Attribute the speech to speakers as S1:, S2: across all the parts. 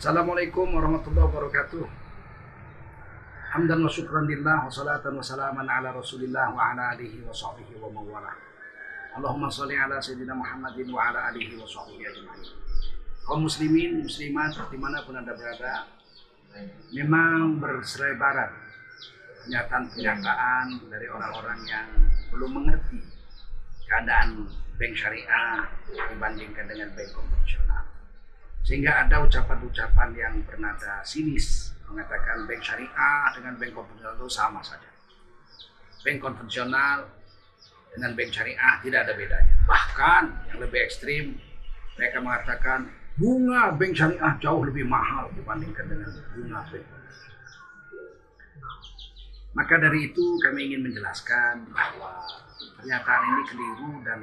S1: Assalamualaikum warahmatullahi wabarakatuh. Hamdan wa syukran lillah wa salatan wa salaman ala rasulillah wa ala alihi wa sahbihi wa mawala. Allahumma salli ala sayyidina Muhammadin wa ala alihi wa sahbihi ajma'in. Kaum muslimin, muslimat, di mana pun anda berada, memang berselebaran pernyataan-pernyataan dari orang-orang yang belum mengerti keadaan bank syariah dibandingkan dengan bank konvensional. Sehingga ada ucapan-ucapan yang bernada sinis mengatakan bank syariah dengan bank konvensional itu sama saja. Bank konvensional dengan bank syariah tidak ada bedanya. Bahkan yang lebih ekstrim mereka mengatakan bunga bank syariah jauh lebih mahal dibandingkan dengan bunga bank maka dari itu kami ingin menjelaskan bahwa pernyataan ini keliru dan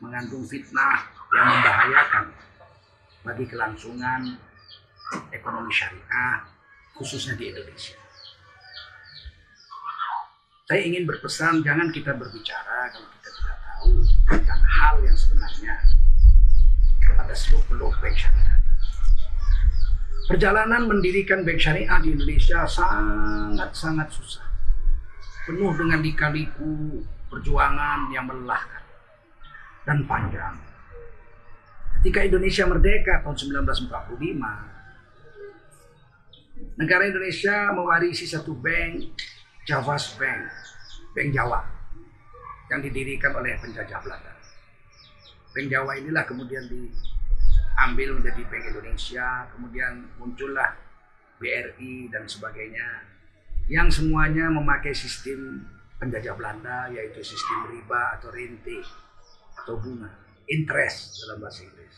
S1: mengandung fitnah yang membahayakan bagi kelangsungan ekonomi syariah khususnya di Indonesia. Saya ingin berpesan jangan kita berbicara kalau kita tidak tahu tentang hal yang sebenarnya pada seluk-beluk bank syariah. Perjalanan mendirikan bank syariah di Indonesia sangat-sangat susah. Penuh dengan lika-liku perjuangan yang melelahkan dan panjang. Ketika Indonesia merdeka tahun 1945, negara Indonesia mewarisi satu bank, Javas Bank, Bank Jawa, yang didirikan oleh penjajah Belanda. Bank Jawa inilah kemudian di ambil menjadi Bank Indonesia, kemudian muncullah BRI dan sebagainya, yang semuanya memakai sistem penjajah Belanda, yaitu sistem riba atau rente atau bunga, interest dalam bahasa Inggris.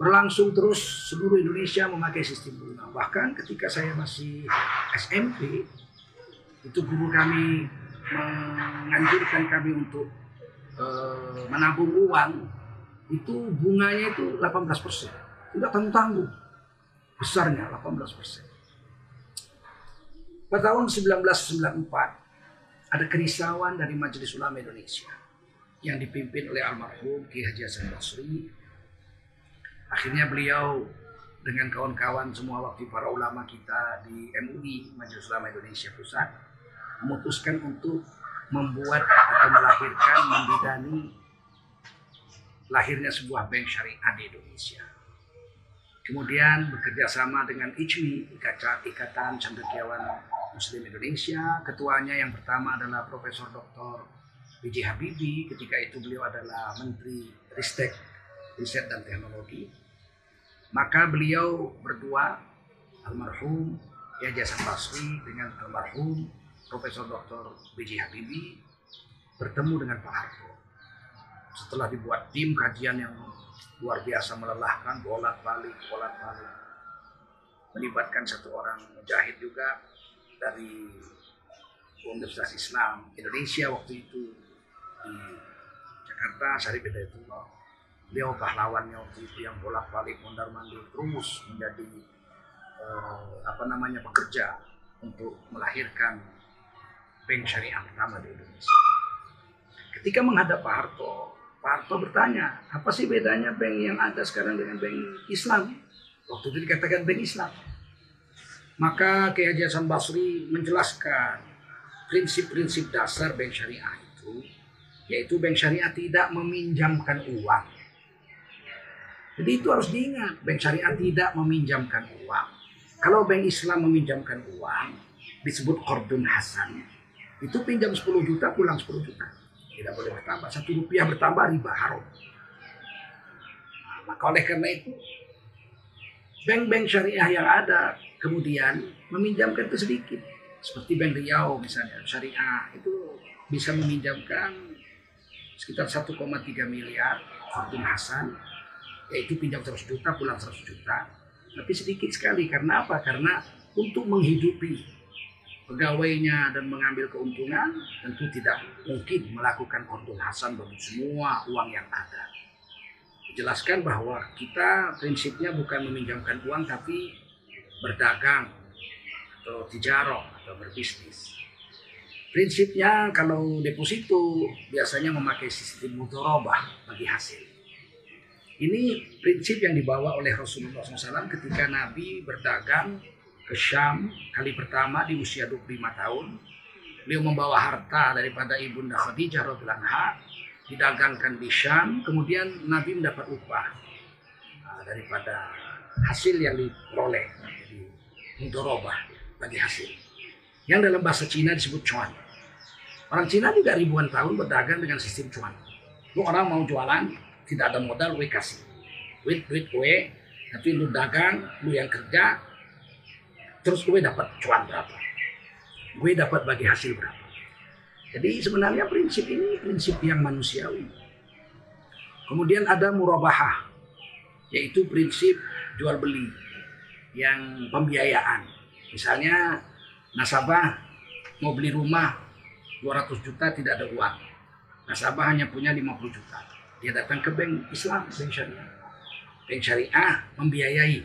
S1: Berlangsung terus seluruh Indonesia memakai sistem bunga. Bahkan ketika saya masih SMP, itu guru kami menganjurkan kami untuk uh, menabung uang itu bunganya itu 18 persen. Tidak tanggung-tanggung. Besarnya 18 persen. Pada tahun 1994 ada kerisauan dari Majelis Ulama Indonesia yang dipimpin oleh almarhum Ki Haji Hasan Basri. Akhirnya beliau dengan kawan-kawan semua waktu para ulama kita di MUI Majelis Ulama Indonesia Pusat memutuskan untuk membuat atau melahirkan membidani lahirnya sebuah bank syariah di Indonesia. Kemudian bekerja sama dengan ICMI, Ikatan Cendekiawan Muslim Indonesia. Ketuanya yang pertama adalah Profesor Dr. B.J. Habibie. Ketika itu beliau adalah Menteri Ristek, Riset dan Teknologi. Maka beliau berdua, almarhum Yahya Hasan Basri dengan almarhum Profesor Dr. B.J. Habibie bertemu dengan Pak Harto setelah dibuat tim kajian yang luar biasa melelahkan bolak balik bolak balik melibatkan satu orang mujahid juga dari Universitas Islam Indonesia waktu itu di Jakarta Syarif itu beliau pahlawannya waktu itu yang bolak balik mondar mandir terus menjadi eh, apa namanya pekerja untuk melahirkan bank syariah pertama di Indonesia. Ketika menghadap Pak Harto, Pak Harto bertanya, apa sih bedanya bank yang ada sekarang dengan bank Islam? Waktu itu dikatakan bank Islam. Maka Kiai Basri menjelaskan prinsip-prinsip dasar bank syariah itu, yaitu bank syariah tidak meminjamkan uang. Jadi itu harus diingat, bank syariah tidak meminjamkan uang. Kalau bank Islam meminjamkan uang, disebut kordun hasan. Itu pinjam 10 juta, pulang 10 juta tidak boleh bertambah. Satu rupiah bertambah riba haram. Nah, maka oleh karena itu, bank-bank syariah yang ada kemudian meminjamkan itu sedikit. Seperti Bank Riau misalnya, syariah itu bisa meminjamkan sekitar 1,3 miliar Fortun Hasan, yaitu pinjam 100 juta, pulang 100 juta. Tapi sedikit sekali, karena apa? Karena untuk menghidupi pegawainya dan mengambil keuntungan, tentu tidak mungkin melakukan kontul hasan bagi semua uang yang ada. Jelaskan bahwa kita prinsipnya bukan meminjamkan uang tapi berdagang atau tijarah atau berbisnis. Prinsipnya kalau deposito biasanya memakai sistem mudorobah bagi hasil. Ini prinsip yang dibawa oleh Rasulullah SAW ketika Nabi berdagang ke Syam kali pertama di usia 25 tahun. Beliau membawa harta daripada Ibunda Khadijah radhiyallahu anha didagangkan di Syam, kemudian Nabi mendapat upah uh, daripada hasil yang diperoleh jadi mudorobah bagi hasil. Yang dalam bahasa Cina disebut cuan. Orang Cina juga ribuan tahun berdagang dengan sistem cuan. Lu orang mau jualan, tidak ada modal, gue kasih. Duit, duit gue, tapi lu dagang, lu yang kerja, terus gue dapat cuan berapa. Gue dapat bagi hasil berapa. Jadi sebenarnya prinsip ini prinsip yang manusiawi. Kemudian ada murabahah, yaitu prinsip jual beli yang pembiayaan. Misalnya nasabah mau beli rumah 200 juta tidak ada uang Nasabah hanya punya 50 juta. Dia datang ke bank Islam, bank syariah. Bank syariah membiayai.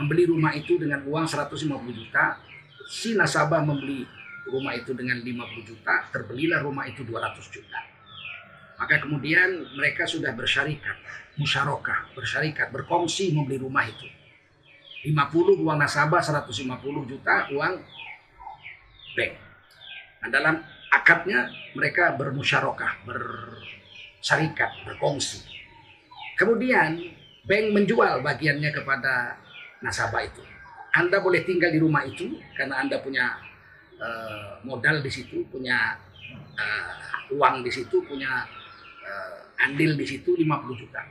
S1: Membeli rumah itu dengan uang 150 juta. Si nasabah membeli rumah itu dengan 50 juta. Terbelilah rumah itu 200 juta. Maka kemudian mereka sudah bersyarikat, musyarakah, bersyarikat, berkongsi membeli rumah itu. 50 uang nasabah, 150 juta uang bank. Nah, dalam akadnya mereka bermusyarakah, bersarikat, berkongsi. Kemudian bank menjual bagiannya kepada nasabah itu. Anda boleh tinggal di rumah itu karena Anda punya uh, modal di situ, punya uh, uang di situ, punya uh, andil di situ 50 juta.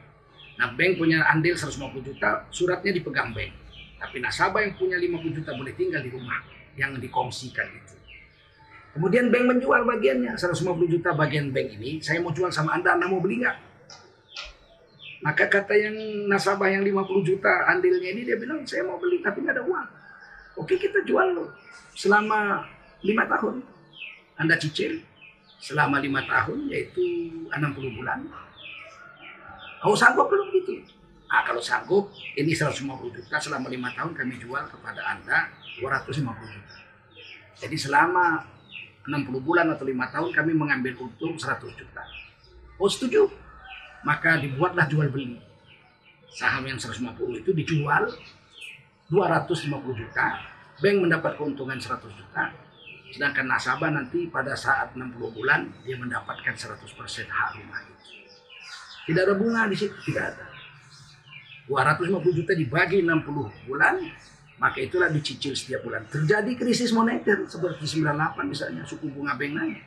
S1: Nah, bank punya andil 150 juta, suratnya dipegang bank. Tapi nasabah yang punya 50 juta boleh tinggal di rumah yang dikongsikan itu. Kemudian bank menjual bagiannya 150 juta bagian bank ini. Saya mau jual sama Anda, Anda mau beli nggak? Maka kata yang nasabah yang 50 juta andilnya ini dia bilang saya mau beli tapi nggak ada uang. Oke kita jual loh selama lima tahun. Anda cicil selama lima tahun yaitu 60 bulan. Kau sanggup belum gitu? Nah, kalau sanggup, ini 150 juta selama lima tahun kami jual kepada Anda 250 juta. Jadi selama 60 bulan atau lima tahun kami mengambil untung 100 juta. Oh setuju? Maka dibuatlah jual beli. Saham yang 150 itu dijual 250 juta, bank mendapat keuntungan 100 juta, sedangkan nasabah nanti pada saat 60 bulan dia mendapatkan 100% hak rumah. Tidak ada bunga di situ, tidak ada. 250 juta dibagi 60 bulan, maka itulah dicicil setiap bulan. Terjadi krisis moneter seperti 98 misalnya suku bunga bank naik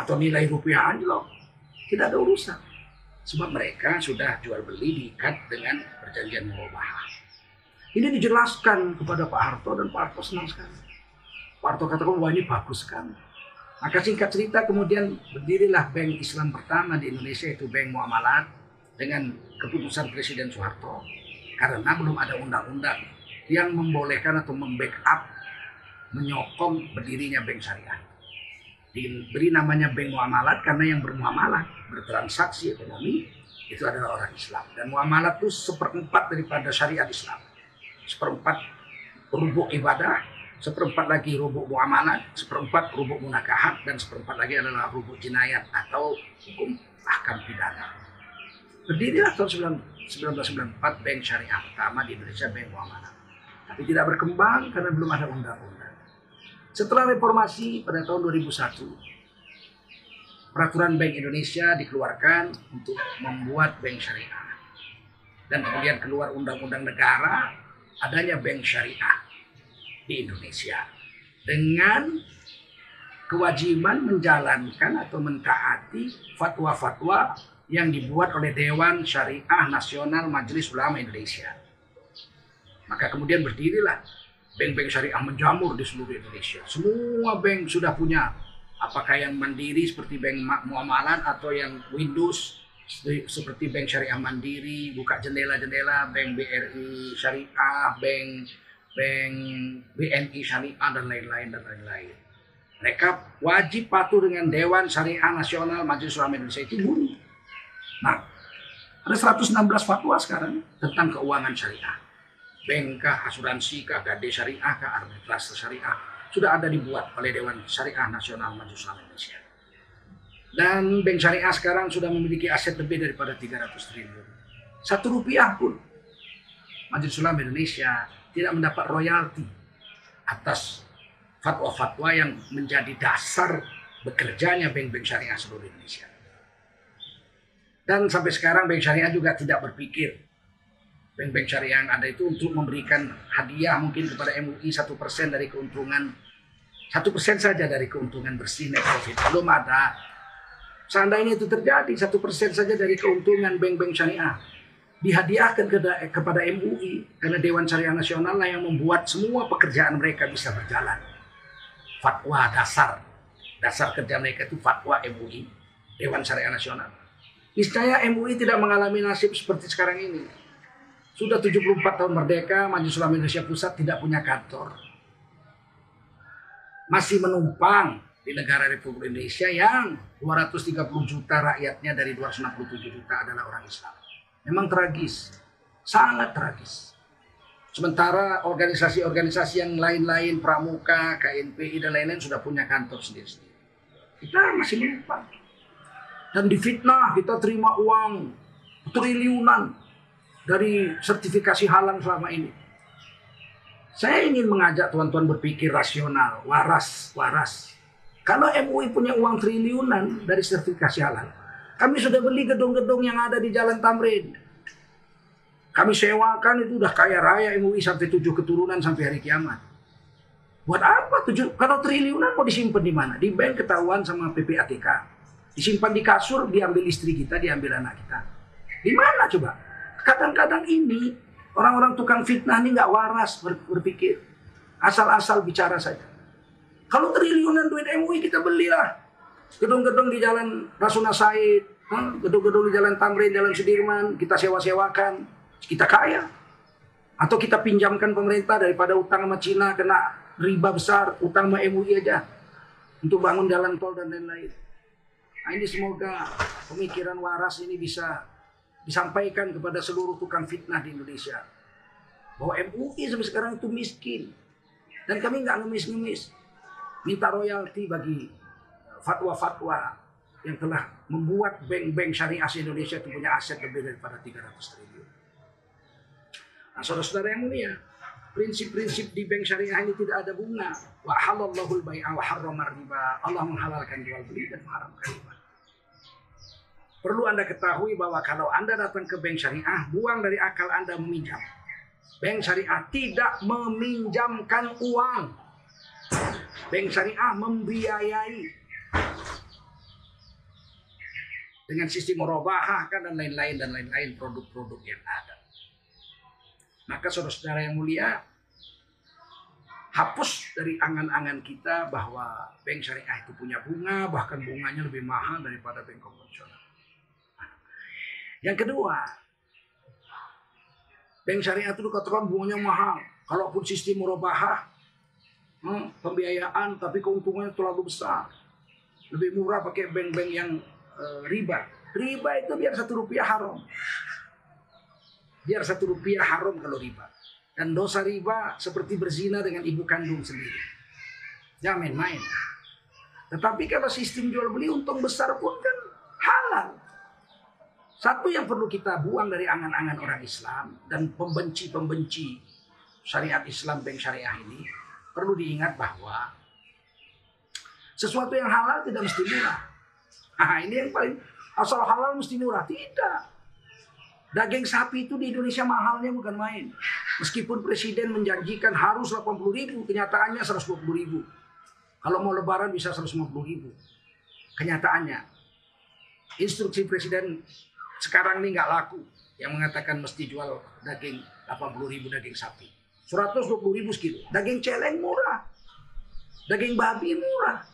S1: atau nilai rupiah anjlok. Tidak ada urusan. Sebab mereka sudah jual beli diikat dengan perjanjian murabahah. Ini dijelaskan kepada Pak Harto dan Pak Harto senang sekali. Pak Harto katakan wah ini bagus sekali. Maka singkat cerita kemudian berdirilah bank Islam pertama di Indonesia itu Bank Muamalat dengan keputusan Presiden Soeharto. Karena belum ada undang-undang yang membolehkan atau membackup menyokong berdirinya bank syariah. Diberi namanya bank muamalat karena yang bermuamalat, bertransaksi ekonomi itu adalah orang Islam. Dan muamalat itu seperempat daripada syariat Islam. Seperempat rubuk ibadah, seperempat lagi rubuk muamalat, seperempat rubuk munakahat, dan seperempat lagi adalah rubuk jinayat atau hukum ahkam pidana. Berdirilah tahun 1994 Bank Syariah pertama di Indonesia, Bank Muamalat tapi tidak berkembang karena belum ada undang-undang. Setelah reformasi pada tahun 2001, peraturan Bank Indonesia dikeluarkan untuk membuat bank syariah. Dan kemudian keluar undang-undang negara adanya bank syariah di Indonesia. Dengan kewajiban menjalankan atau mentaati fatwa-fatwa yang dibuat oleh Dewan Syariah Nasional Majelis Ulama Indonesia maka kemudian berdirilah bank-bank syariah menjamur di seluruh Indonesia. Semua bank sudah punya apakah yang mandiri seperti bank muamalat atau yang Windows seperti bank syariah mandiri, buka jendela-jendela, bank BRI syariah, bank bank BNI syariah dan lain-lain dan lain-lain. Mereka wajib patuh dengan Dewan Syariah Nasional Majelis Ulama Indonesia itu bunyi. Nah, ada 116 fatwa sekarang tentang keuangan syariah bank kah, asuransi kah, syariah kah, arbitrase syariah sudah ada dibuat oleh Dewan Syariah Nasional Majelis Ulama Indonesia. Dan bank syariah sekarang sudah memiliki aset lebih daripada 300 triliun. Satu rupiah pun. Majelis Ulama Indonesia tidak mendapat royalti atas fatwa-fatwa yang menjadi dasar bekerjanya bank-bank syariah seluruh Indonesia. Dan sampai sekarang bank syariah juga tidak berpikir. Bank-bank syariah yang ada itu untuk memberikan hadiah mungkin kepada MUI satu persen dari keuntungan. satu persen saja dari keuntungan bersih net profit. Belum ada. Seandainya itu terjadi satu persen saja dari keuntungan bank-bank syariah dihadiahkan kepada MUI karena Dewan Syariah Nasional lah yang membuat semua pekerjaan mereka bisa berjalan. Fatwa dasar. Dasar kerja mereka itu fatwa MUI Dewan Syariah Nasional niscaya MUI tidak mengalami nasib seperti sekarang ini sudah 74 tahun merdeka Majelis Ulama Indonesia Pusat tidak punya kantor masih menumpang di negara Republik Indonesia yang 230 juta rakyatnya dari 267 juta adalah orang Islam memang tragis sangat tragis Sementara organisasi-organisasi yang lain-lain, Pramuka, KNPI, dan lain-lain sudah punya kantor sendiri-sendiri. Kita masih lupa. Dan difitnah kita terima uang triliunan dari sertifikasi halal selama ini. Saya ingin mengajak tuan-tuan berpikir rasional, waras, waras. Kalau MUI punya uang triliunan dari sertifikasi halal, kami sudah beli gedung-gedung yang ada di Jalan Tamrin. Kami sewakan itu udah kaya raya MUI sampai tujuh keturunan sampai hari kiamat. Buat apa tujuh? Kalau triliunan mau disimpan di mana? Di bank ketahuan sama PPATK. Disimpan di kasur, diambil istri kita, diambil anak kita. Di mana coba? Kadang-kadang ini orang-orang tukang fitnah ini nggak waras berpikir. Asal-asal bicara saja. Kalau triliunan duit MUI kita belilah. Gedung-gedung di jalan Rasuna Said, gedung-gedung di jalan Tamrin, jalan Sudirman, kita sewa-sewakan. Kita kaya. Atau kita pinjamkan pemerintah daripada utang sama Cina kena riba besar, utang sama MUI aja untuk bangun jalan tol dan lain-lain. Nah, ini semoga pemikiran waras ini bisa disampaikan kepada seluruh tukang fitnah di Indonesia. Bahwa MUI sampai sekarang itu miskin. Dan kami nggak ngemis-ngemis. Minta royalti bagi fatwa-fatwa yang telah membuat bank-bank syariah Indonesia itu punya aset lebih daripada 300 triliun. Nah, saudara-saudara yang mulia, prinsip-prinsip di bank syariah ini tidak ada bunga. Wa halallahu al-bai'a wa harramar riba. Allah menghalalkan jual beli dan mengharamkan riba. Perlu Anda ketahui bahwa kalau Anda datang ke bank syariah, buang dari akal Anda meminjam. Bank syariah tidak meminjamkan uang. Bank syariah membiayai. Dengan sistem merobah kan dan lain-lain dan lain-lain produk-produk yang ada. Maka saudara-saudara yang mulia, hapus dari angan-angan kita bahwa bank syariah itu punya bunga, bahkan bunganya lebih mahal daripada bank konvensional. Yang kedua, bank syariah itu dikatakan bunganya mahal. Kalaupun sistem murabahah, hmm, pembiayaan tapi keuntungannya terlalu besar. Lebih murah pakai bank-bank yang uh, riba. Riba itu biar satu rupiah haram. Biar satu rupiah haram kalau riba. Dan dosa riba seperti berzina dengan ibu kandung sendiri. Jangan main-main. Tetapi kalau sistem jual beli untung besar pun kan halal. Satu yang perlu kita buang dari angan-angan orang Islam dan pembenci-pembenci syariat Islam bank syariah ini perlu diingat bahwa sesuatu yang halal tidak mesti murah. Nah, ini yang paling asal halal mesti murah. Tidak. Daging sapi itu di Indonesia mahalnya bukan main. Meskipun presiden menjanjikan harus 80 ribu, kenyataannya 120 ribu. Kalau mau lebaran bisa 150 ribu. Kenyataannya. Instruksi presiden sekarang ini nggak laku. Yang mengatakan mesti jual daging 80 ribu daging sapi. 120 ribu sekilo. Daging celeng murah. Daging babi murah.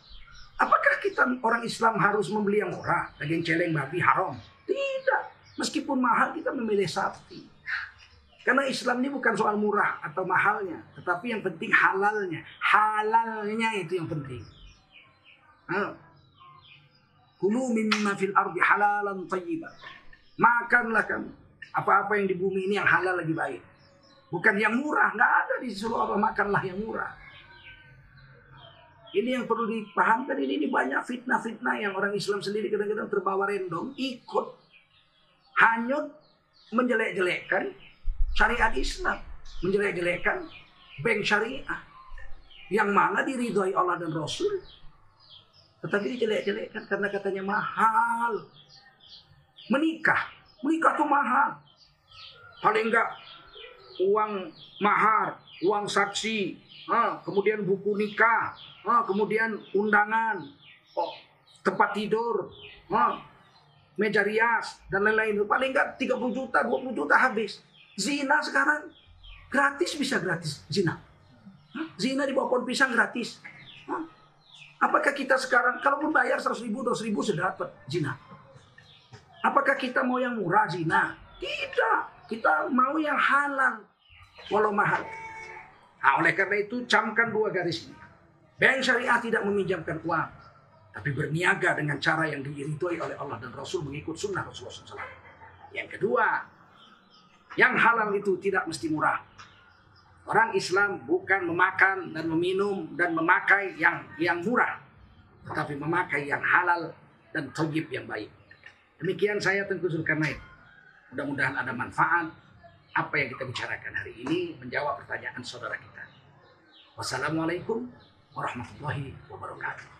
S1: Apakah kita orang Islam harus membeli yang murah? Daging celeng babi haram? Tidak. Meskipun mahal kita memilih sapi. Karena Islam ini bukan soal murah atau mahalnya, tetapi yang penting halalnya. Halalnya itu yang penting. Kulu mimma fil ardi halalan tayyiban. Makanlah kamu. Apa-apa yang di bumi ini yang halal lagi baik. Bukan yang murah. Nggak ada di seluruh Allah. Makanlah yang murah. Ini yang perlu dipahamkan. Ini, ini banyak fitnah-fitnah yang orang Islam sendiri kadang-kadang terbawa rendong. Ikut hanyut menjelek-jelekkan syariat Islam, menjelek-jelekkan bank syariah yang mana diridhoi Allah dan Rasul tetapi dijelek-jelekkan karena katanya mahal menikah. Menikah tuh mahal. Paling enggak uang mahar uang saksi kemudian buku nikah ah, kemudian undangan oh, tempat tidur meja rias dan lain-lain. Paling enggak 30 juta 20 juta habis. Zina sekarang gratis bisa gratis zina. Zina di bawah pohon pisang gratis. Apakah kita sekarang kalaupun bayar 100 ribu 200 ribu sudah dapat zina apakah kita mau yang murah zina tidak kita mau yang halal walau mahal nah, oleh karena itu camkan dua garis ini bank syariah tidak meminjamkan uang tapi berniaga dengan cara yang diiridhoi oleh Allah dan Rasul mengikut sunnah Rasulullah SAW. Yang kedua, yang halal itu tidak mesti murah. Orang Islam bukan memakan dan meminum dan memakai yang yang murah, tetapi memakai yang halal dan togib yang baik. Demikian saya Tengku Zulkarnain. Mudah-mudahan ada manfaat apa yang kita bicarakan hari ini menjawab pertanyaan saudara kita. Wassalamualaikum warahmatullahi wabarakatuh.